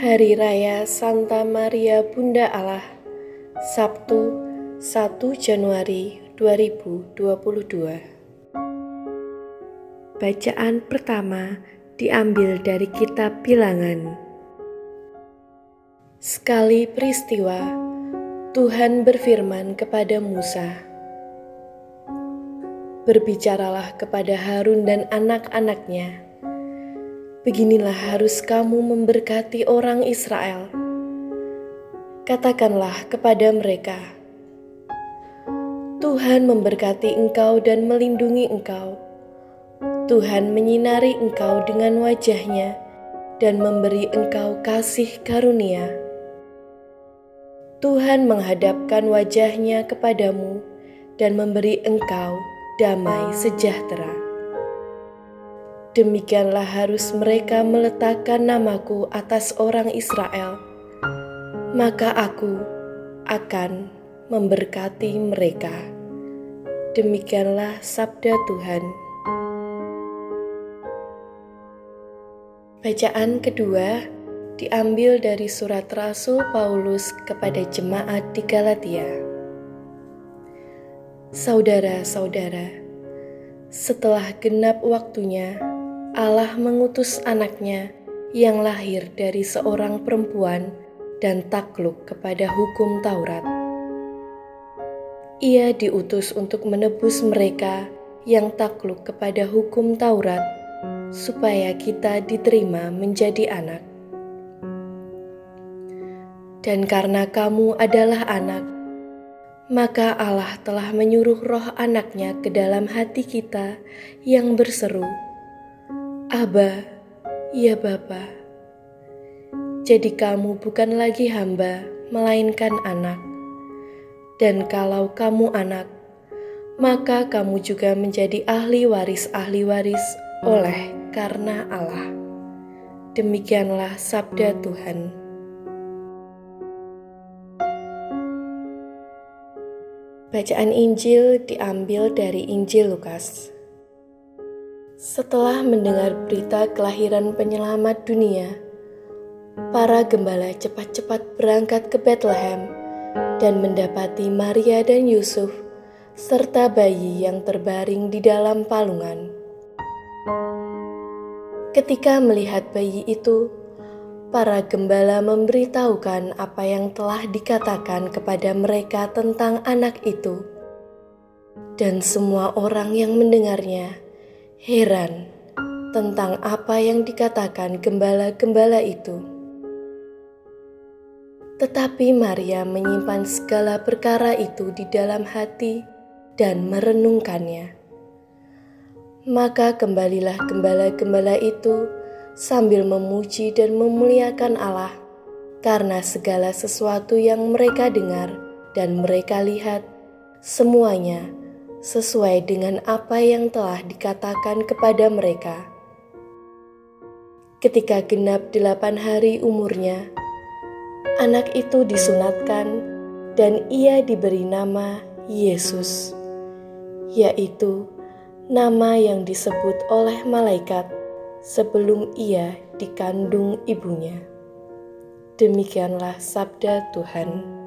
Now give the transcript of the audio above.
Hari Raya Santa Maria Bunda Allah Sabtu 1 Januari 2022 Bacaan pertama diambil dari kitab Bilangan. Sekali peristiwa Tuhan berfirman kepada Musa Berbicaralah kepada Harun dan anak-anaknya Beginilah harus kamu memberkati orang Israel. Katakanlah kepada mereka, Tuhan memberkati engkau dan melindungi engkau. Tuhan menyinari engkau dengan wajahnya dan memberi engkau kasih karunia. Tuhan menghadapkan wajahnya kepadamu dan memberi engkau damai sejahtera. Demikianlah harus mereka meletakkan namaku atas orang Israel, maka aku akan memberkati mereka. Demikianlah sabda Tuhan. Bacaan kedua diambil dari surat Rasul Paulus kepada jemaat di Galatia. Saudara-saudara, setelah genap waktunya, Allah mengutus anaknya yang lahir dari seorang perempuan dan takluk kepada hukum Taurat. Ia diutus untuk menebus mereka yang takluk kepada hukum Taurat, supaya kita diterima menjadi anak. Dan karena kamu adalah anak, maka Allah telah menyuruh roh anaknya ke dalam hati kita yang berseru, Aba, ya Bapa. Jadi kamu bukan lagi hamba, melainkan anak. Dan kalau kamu anak, maka kamu juga menjadi ahli waris-ahli waris oleh karena Allah. Demikianlah sabda Tuhan. Bacaan Injil diambil dari Injil Lukas. Setelah mendengar berita kelahiran penyelamat dunia, para gembala cepat-cepat berangkat ke Bethlehem dan mendapati Maria dan Yusuf serta bayi yang terbaring di dalam palungan. Ketika melihat bayi itu, para gembala memberitahukan apa yang telah dikatakan kepada mereka tentang anak itu, dan semua orang yang mendengarnya heran tentang apa yang dikatakan gembala-gembala itu. Tetapi Maria menyimpan segala perkara itu di dalam hati dan merenungkannya. Maka kembalilah gembala-gembala itu sambil memuji dan memuliakan Allah karena segala sesuatu yang mereka dengar dan mereka lihat, semuanya sesuai dengan apa yang telah dikatakan kepada mereka. Ketika genap delapan hari umurnya, anak itu disunatkan dan ia diberi nama Yesus, yaitu nama yang disebut oleh malaikat sebelum ia dikandung ibunya. Demikianlah sabda Tuhan.